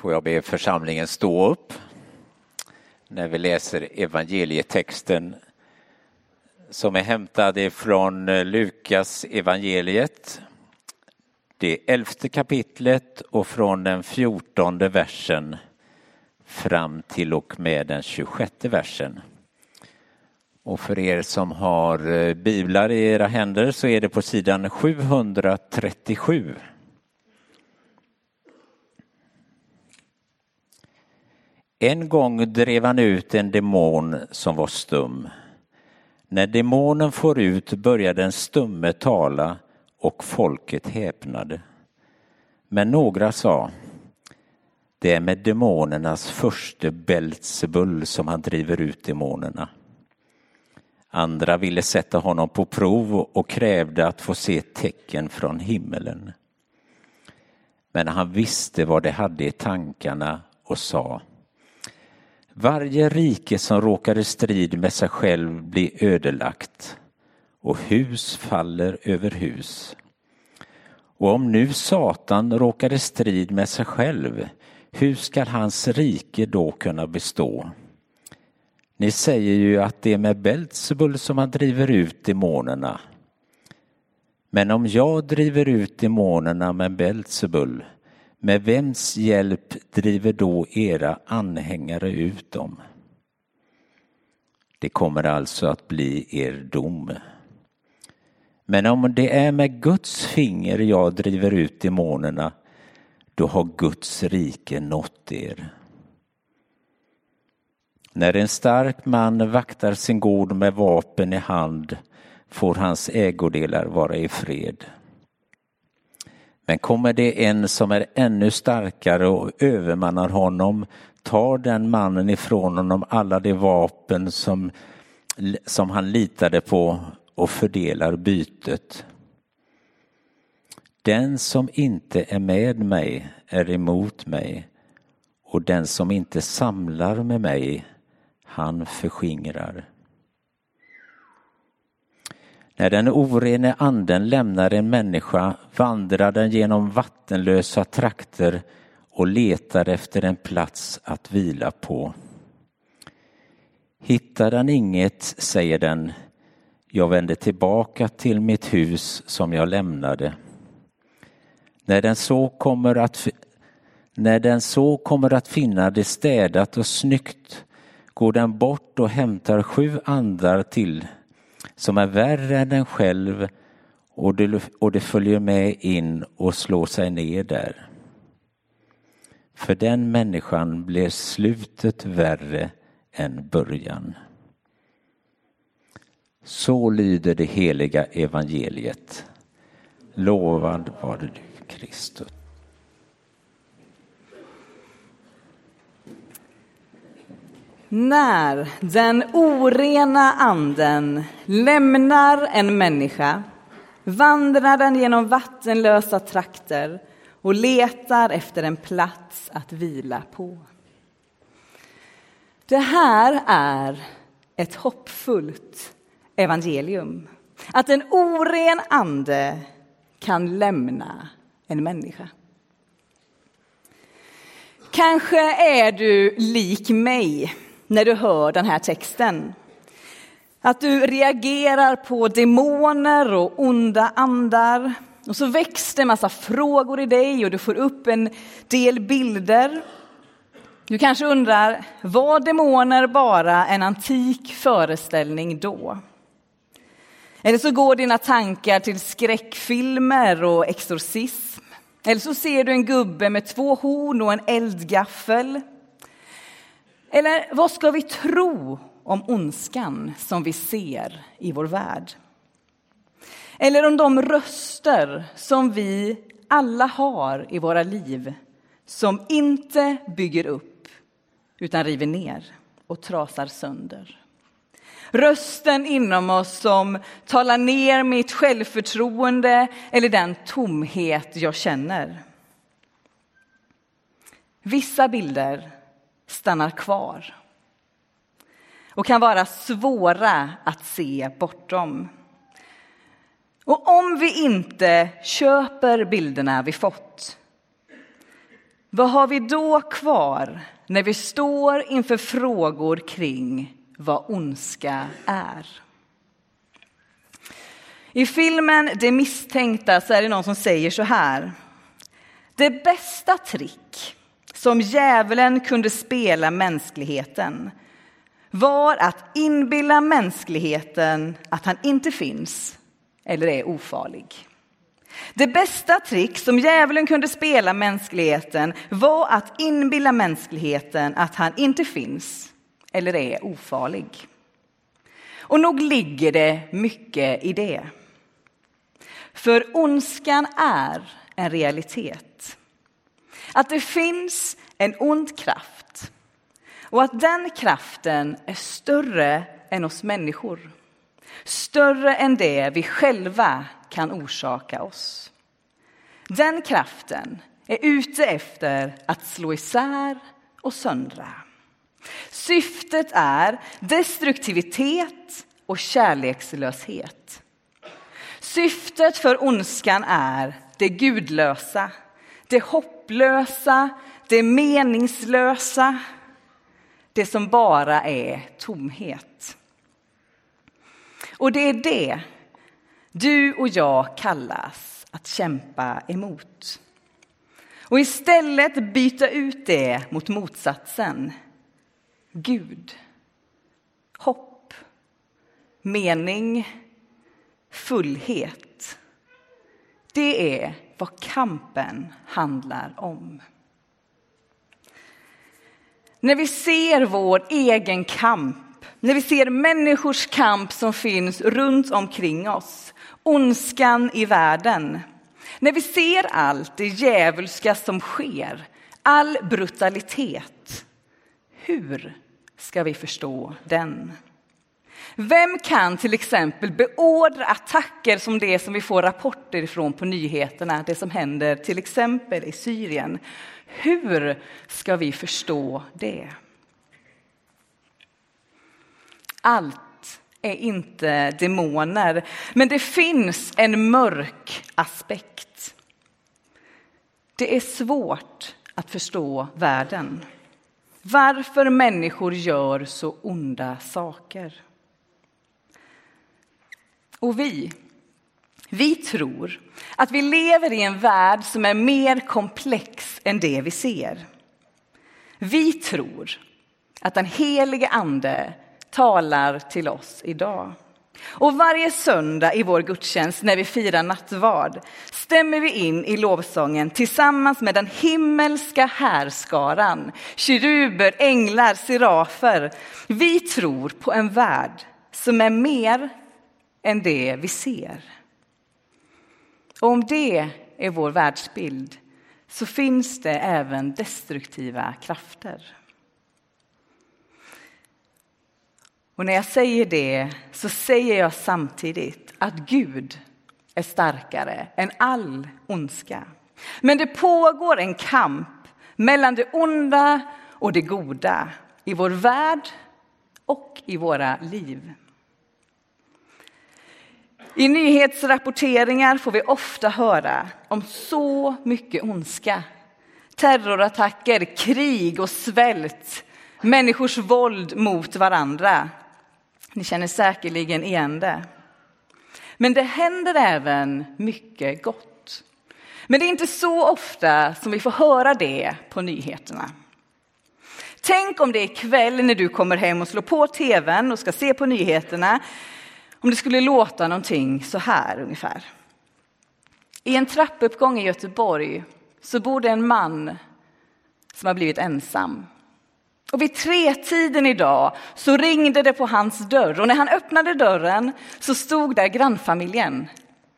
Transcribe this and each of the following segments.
får jag be församlingen stå upp när vi läser evangelietexten som är hämtad ifrån eh, Lukas evangeliet. Det elfte kapitlet och från den fjortonde versen fram till och med den tjugosjätte versen. Och för er som har eh, biblar i era händer så är det på sidan 737. En gång drev han ut en demon som var stum. När demonen for ut började den stumme tala och folket häpnade. Men några sa, det är med demonernas förste Beltsebull som han driver ut demonerna. Andra ville sätta honom på prov och krävde att få se tecken från himmelen. Men han visste vad de hade i tankarna och sa varje rike som råkar i strid med sig själv blir ödelagt och hus faller över hus. Och om nu Satan råkar i strid med sig själv, hur skall hans rike då kunna bestå? Ni säger ju att det är med Belzebul som han driver ut demonerna. Men om jag driver ut demonerna med Belzebul, med vems hjälp driver då era anhängare ut dem? Det kommer alltså att bli er dom. Men om det är med Guds finger jag driver ut demonerna, då har Guds rike nått er. När en stark man vaktar sin gård med vapen i hand får hans ägodelar vara i fred. Men kommer det en som är ännu starkare och övermannar honom tar den mannen ifrån honom alla de vapen som, som han litade på och fördelar bytet. Den som inte är med mig är emot mig och den som inte samlar med mig, han förskingrar. När den orene anden lämnar en människa vandrar den genom vattenlösa trakter och letar efter en plats att vila på. Hittar den inget, säger den, jag vänder tillbaka till mitt hus som jag lämnade. När den så kommer att, när den så kommer att finna det städat och snyggt går den bort och hämtar sju andar till som är värre än den själv och det, och det följer med in och slår sig ner där. För den människan blir slutet värre än början. Så lyder det heliga evangeliet. Lovad var du, Kristus. När den orena anden lämnar en människa vandrar den genom vattenlösa trakter och letar efter en plats att vila på. Det här är ett hoppfullt evangelium. Att en oren ande kan lämna en människa. Kanske är du lik mig när du hör den här texten. Att du reagerar på demoner och onda andar. Och så väcks det en massa frågor i dig och du får upp en del bilder. Du kanske undrar, var demoner bara en antik föreställning då? Eller så går dina tankar till skräckfilmer och exorcism. Eller så ser du en gubbe med två horn och en eldgaffel. Eller vad ska vi tro om ondskan som vi ser i vår värld? Eller om de röster som vi alla har i våra liv som inte bygger upp utan river ner och trasar sönder. Rösten inom oss som talar ner mitt självförtroende eller den tomhet jag känner. Vissa bilder stannar kvar och kan vara svåra att se bortom. Och om vi inte köper bilderna vi fått Vad har vi då kvar när vi står inför frågor kring vad ondska är? I filmen Det misstänkta så är det någon som säger så här. Det bästa trick som djävulen kunde spela mänskligheten var att inbilla mänskligheten att han inte finns eller är ofarlig. Det bästa trick som djävulen kunde spela mänskligheten var att inbilla mänskligheten att han inte finns eller är ofarlig. Och nog ligger det mycket i det. För ondskan är en realitet. Att det finns en ond kraft och att den kraften är större än oss människor. Större än det vi själva kan orsaka oss. Den kraften är ute efter att slå isär och söndra. Syftet är destruktivitet och kärlekslöshet. Syftet för ondskan är det gudlösa, det hopplösa, det meningslösa, det som bara är tomhet. Och det är det du och jag kallas att kämpa emot. Och istället byta ut det mot motsatsen. Gud, hopp, mening, fullhet. Det är vad kampen handlar om. När vi ser vår egen kamp, när vi ser människors kamp som finns runt omkring oss, ondskan i världen, när vi ser allt det djävulska som sker, all brutalitet, hur ska vi förstå den? Vem kan till exempel beordra attacker som det som vi får rapporter ifrån på nyheterna, det som händer till exempel i Syrien? Hur ska vi förstå det? Allt är inte demoner, men det finns en mörk aspekt. Det är svårt att förstå världen. Varför människor gör så onda saker. Och vi, vi tror att vi lever i en värld som är mer komplex än det vi ser. Vi tror att den helige Ande talar till oss idag. Och varje söndag i vår gudstjänst när vi firar nattvard stämmer vi in i lovsången tillsammans med den himmelska härskaran, keruber, änglar, serafer. Vi tror på en värld som är mer än det vi ser. Och om det är vår världsbild så finns det även destruktiva krafter. Och när jag säger det så säger jag samtidigt att Gud är starkare än all ondska. Men det pågår en kamp mellan det onda och det goda i vår värld och i våra liv. I nyhetsrapporteringar får vi ofta höra om så mycket ondska. Terrorattacker, krig och svält, människors våld mot varandra. Ni känner säkerligen igen det. Men det händer även mycket gott. Men det är inte så ofta som vi får höra det på nyheterna. Tänk om det är kväll när du kommer hem och slår på tvn och ska se på nyheterna om det skulle låta någonting så här ungefär. I en trappuppgång i Göteborg så bor det en man som har blivit ensam. Och vid tretiden idag så ringde det på hans dörr och när han öppnade dörren så stod där grannfamiljen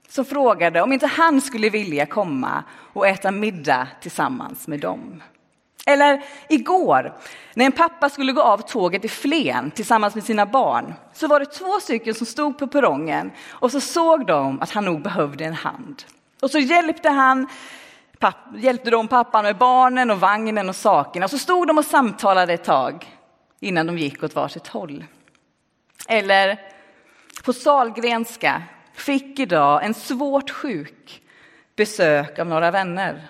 som frågade om inte han skulle vilja komma och äta middag tillsammans med dem. Eller igår, när en pappa skulle gå av tåget i Flen tillsammans med sina barn, så var det två stycken som stod på perrongen och så såg de att han nog behövde en hand. Och så hjälpte han papp, hjälpte de pappan med barnen och vagnen och sakerna. Och så stod de och samtalade ett tag innan de gick åt varsitt håll. Eller på Salgrenska fick idag en svårt sjuk besök av några vänner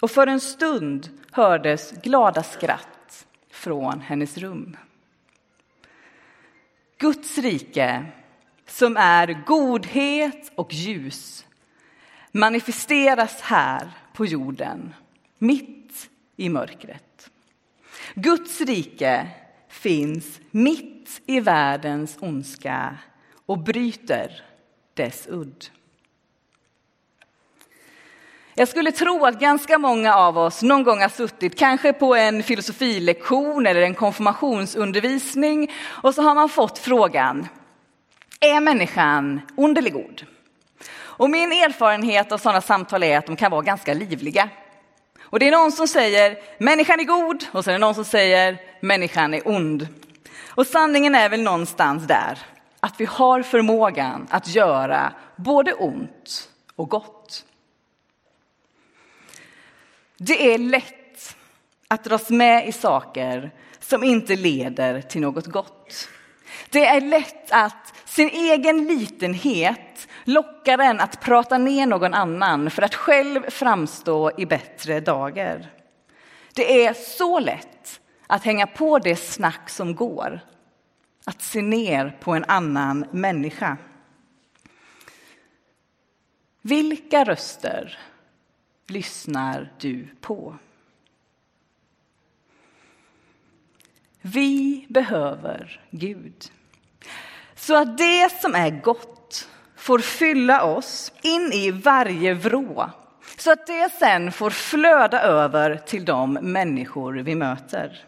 och för en stund hördes glada skratt från hennes rum. Guds rike, som är godhet och ljus, manifesteras här på jorden, mitt i mörkret. Guds rike finns mitt i världens ondska och bryter dess udd. Jag skulle tro att ganska många av oss någon gång har suttit kanske på en filosofilektion eller en konfirmationsundervisning och så har man fått frågan, är människan ond eller god? Och min erfarenhet av sådana samtal är att de kan vara ganska livliga. Och det är någon som säger människan är god och så är det någon som säger människan är ond. Och sanningen är väl någonstans där, att vi har förmågan att göra både ont och gott. Det är lätt att dras med i saker som inte leder till något gott. Det är lätt att sin egen litenhet lockar en att prata ner någon annan för att själv framstå i bättre dagar. Det är så lätt att hänga på det snack som går, att se ner på en annan människa. Vilka röster lyssnar du på? Vi behöver Gud. Så att det som är gott får fylla oss in i varje vrå. Så att det sen får flöda över till de människor vi möter.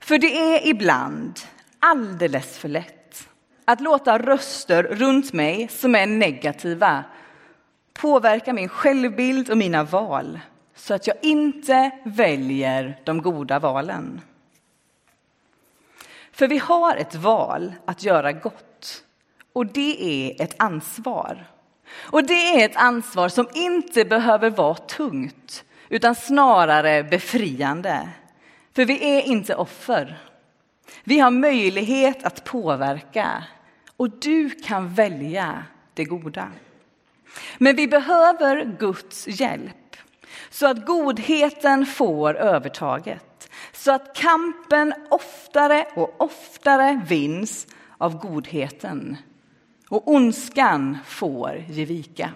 För det är ibland alldeles för lätt att låta röster runt mig som är negativa påverkar min självbild och mina val så att jag inte väljer de goda valen. För vi har ett val att göra gott och det är ett ansvar. Och det är ett ansvar som inte behöver vara tungt utan snarare befriande. För vi är inte offer. Vi har möjlighet att påverka och du kan välja det goda. Men vi behöver Guds hjälp så att godheten får övertaget. Så att kampen oftare och oftare vinns av godheten och ondskan får ge vika.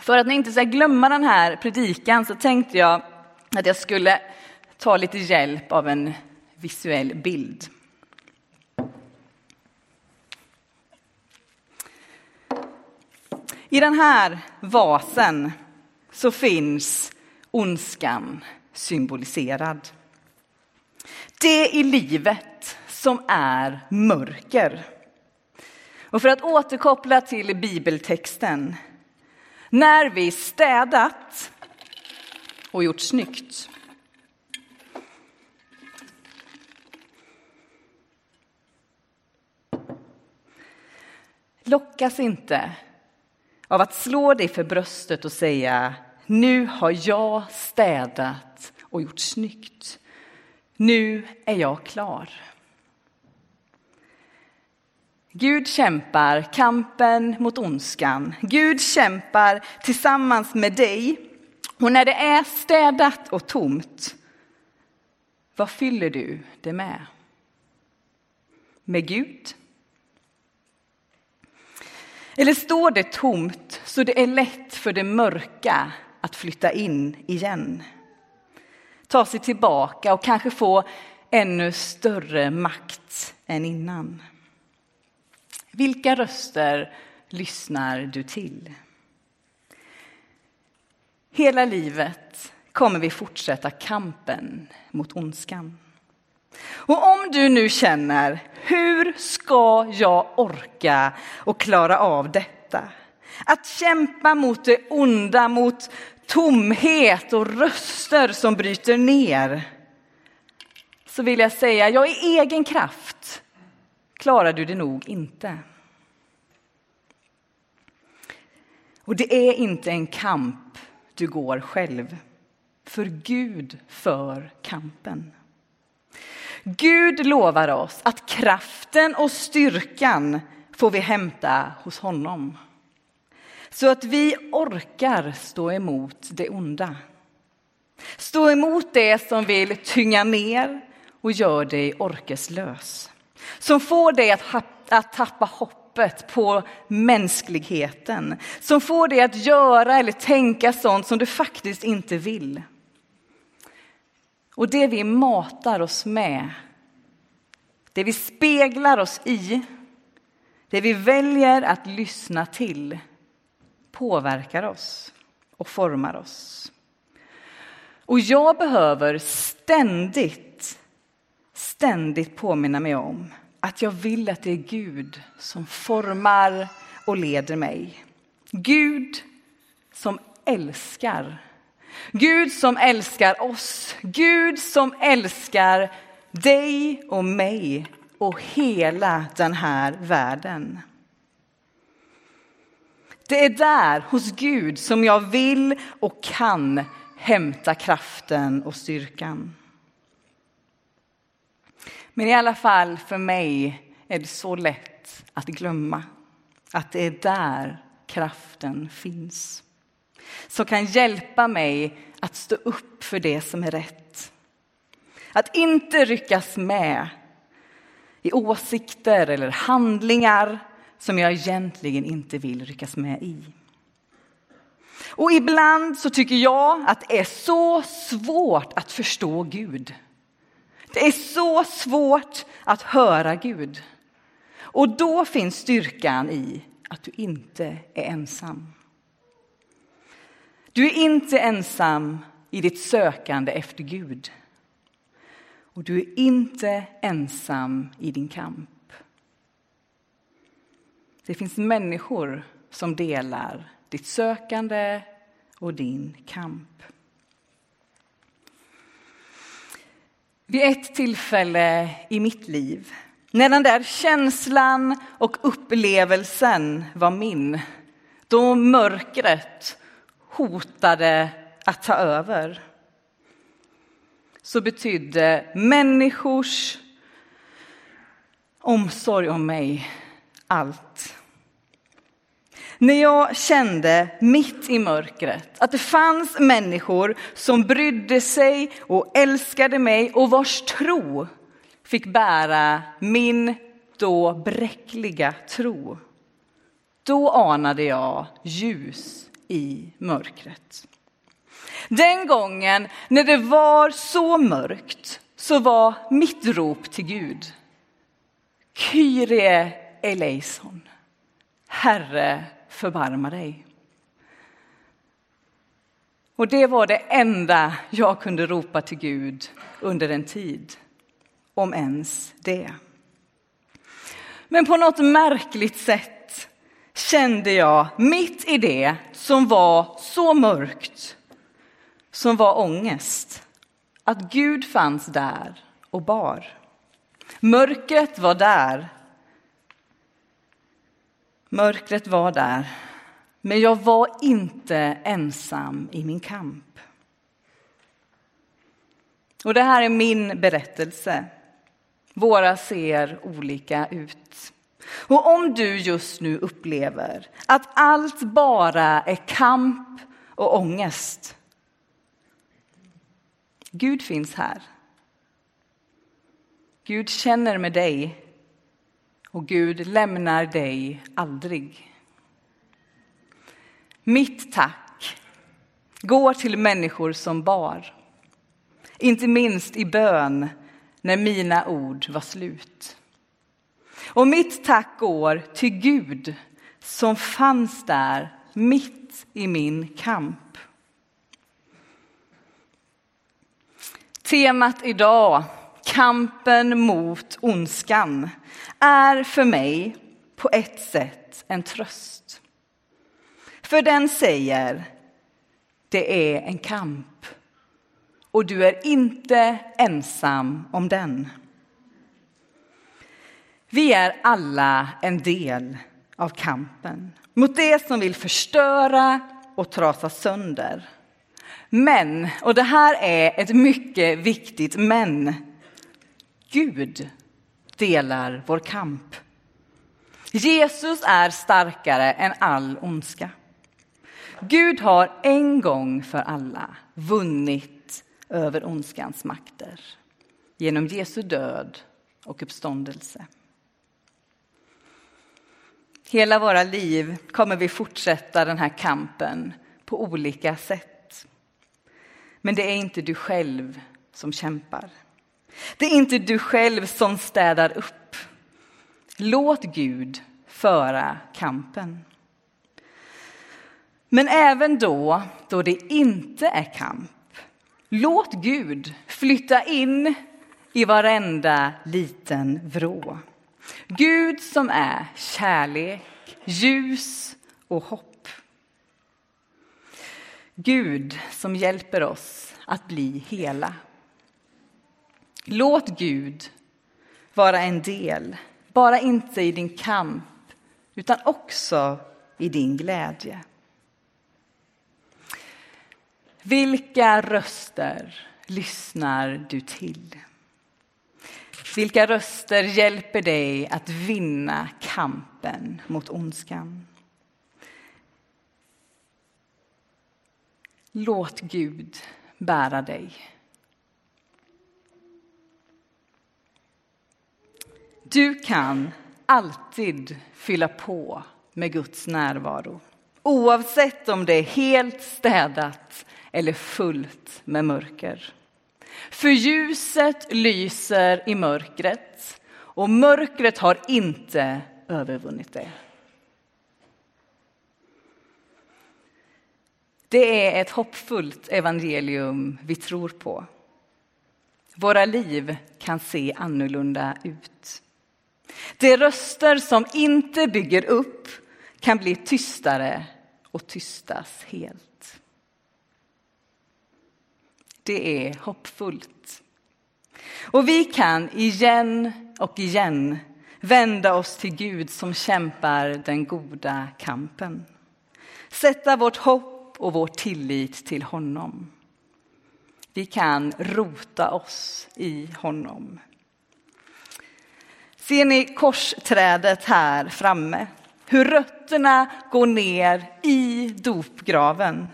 För att ni inte ska glömma den här predikan så tänkte jag att jag skulle ta lite hjälp av en visuell bild. I den här vasen så finns ondskan symboliserad. Det i livet som är mörker. Och för att återkoppla till bibeltexten. När vi städat och gjort snyggt lockas inte av att slå dig för bröstet och säga nu har jag städat och gjort snyggt. Nu är jag klar. Gud kämpar kampen mot ondskan. Gud kämpar tillsammans med dig. Och när det är städat och tomt, vad fyller du det med? Med Gud? Eller står det tomt så det är lätt för det mörka att flytta in igen? Ta sig tillbaka och kanske få ännu större makt än innan. Vilka röster lyssnar du till? Hela livet kommer vi fortsätta kampen mot ondskan. Och om du nu känner, hur ska jag orka och klara av detta? Att kämpa mot det onda, mot tomhet och röster som bryter ner. Så vill jag säga, ja, i egen kraft klarar du det nog inte. Och det är inte en kamp du går själv, för Gud för kampen. Gud lovar oss att kraften och styrkan får vi hämta hos honom. så att vi orkar stå emot det onda. Stå emot det som vill tynga ner och gör dig orkeslös. Som får dig att, att tappa hoppet på mänskligheten. Som får dig att göra eller tänka sånt som du faktiskt inte vill. Och det vi matar oss med, det vi speglar oss i, det vi väljer att lyssna till påverkar oss och formar oss. Och jag behöver ständigt, ständigt påminna mig om att jag vill att det är Gud som formar och leder mig. Gud som älskar. Gud som älskar oss. Gud som älskar dig och mig och hela den här världen. Det är där, hos Gud, som jag vill och kan hämta kraften och styrkan. Men i alla fall för mig är det så lätt att glömma att det är där kraften finns. Som kan hjälpa mig att stå upp för det som är rätt. Att inte ryckas med i åsikter eller handlingar som jag egentligen inte vill ryckas med i. Och ibland så tycker jag att det är så svårt att förstå Gud. Det är så svårt att höra Gud. Och då finns styrkan i att du inte är ensam. Du är inte ensam i ditt sökande efter Gud. Och du är inte ensam i din kamp. Det finns människor som delar ditt sökande och din kamp. Vid ett tillfälle i mitt liv, när den där känslan och upplevelsen var min, då mörkret hotade att ta över, så betydde människors omsorg om mig allt. När jag kände mitt i mörkret att det fanns människor som brydde sig och älskade mig och vars tro fick bära min då bräckliga tro. Då anade jag ljus i mörkret. Den gången när det var så mörkt så var mitt rop till Gud Kyrie eleison. Herre, förbarma dig. Och det var det enda jag kunde ropa till Gud under en tid, om ens det. Men på något märkligt sätt kände jag mitt i det som var så mörkt, som var ångest, att Gud fanns där och bar. Mörkret var där Mörkret var där, men jag var inte ensam i min kamp. Och det här är min berättelse. Våra ser olika ut. Och om du just nu upplever att allt bara är kamp och ångest. Gud finns här. Gud känner med dig och Gud lämnar dig aldrig. Mitt tack går till människor som bar. Inte minst i bön när mina ord var slut. Och mitt tack går till Gud som fanns där mitt i min kamp. Temat idag kampen mot ondskan är för mig på ett sätt en tröst. För den säger, det är en kamp och du är inte ensam om den. Vi är alla en del av kampen mot det som vill förstöra och trasa sönder. Men, och det här är ett mycket viktigt men, Gud delar vår kamp. Jesus är starkare än all ondska. Gud har en gång för alla vunnit över ondskans makter genom Jesu död och uppståndelse. Hela våra liv kommer vi fortsätta den här kampen på olika sätt. Men det är inte du själv som kämpar. Det är inte du själv som städar upp. Låt Gud föra kampen. Men även då, då det inte är kamp, låt Gud flytta in i varenda liten vrå. Gud som är kärlek, ljus och hopp. Gud som hjälper oss att bli hela. Låt Gud vara en del, bara inte i din kamp utan också i din glädje. Vilka röster lyssnar du till? Vilka röster hjälper dig att vinna kampen mot ondskan? Låt Gud bära dig. Du kan alltid fylla på med Guds närvaro oavsett om det är helt städat eller fullt med mörker. För ljuset lyser i mörkret och mörkret har inte övervunnit det. Det är ett hoppfullt evangelium vi tror på. Våra liv kan se annorlunda ut. De röster som inte bygger upp kan bli tystare och tystas helt. Det är hoppfullt. Och vi kan igen och igen vända oss till Gud som kämpar den goda kampen. Sätta vårt hopp och vår tillit till honom. Vi kan rota oss i honom. Ser ni korsträdet här framme? Hur rötterna går ner i dopgraven.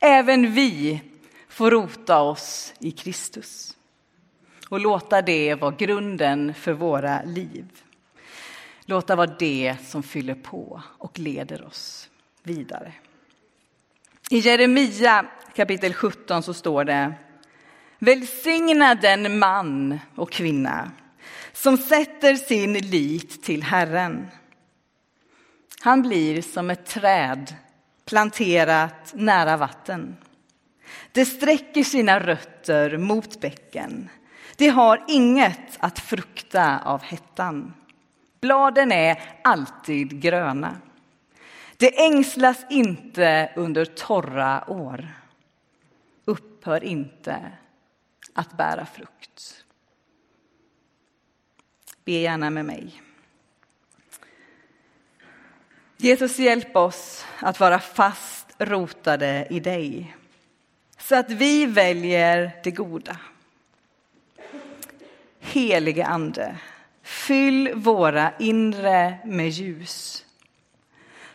Även vi få rota oss i Kristus och låta det vara grunden för våra liv. Låta vara det som fyller på och leder oss vidare. I Jeremia kapitel 17 så står det Välsigna den man och kvinna som sätter sin lit till Herren. Han blir som ett träd planterat nära vatten. Det sträcker sina rötter mot bäcken. Det har inget att frukta av hettan. Bladen är alltid gröna. Det ängslas inte under torra år. Upphör inte att bära frukt. Be gärna med mig. Jesus, hjälp oss att vara fast rotade i dig så att vi väljer det goda. Helige Ande, fyll våra inre med ljus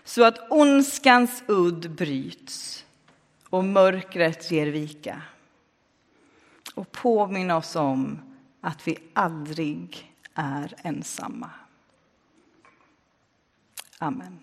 så att ondskans udd bryts och mörkret ger vika. Och påminn oss om att vi aldrig är ensamma. Amen.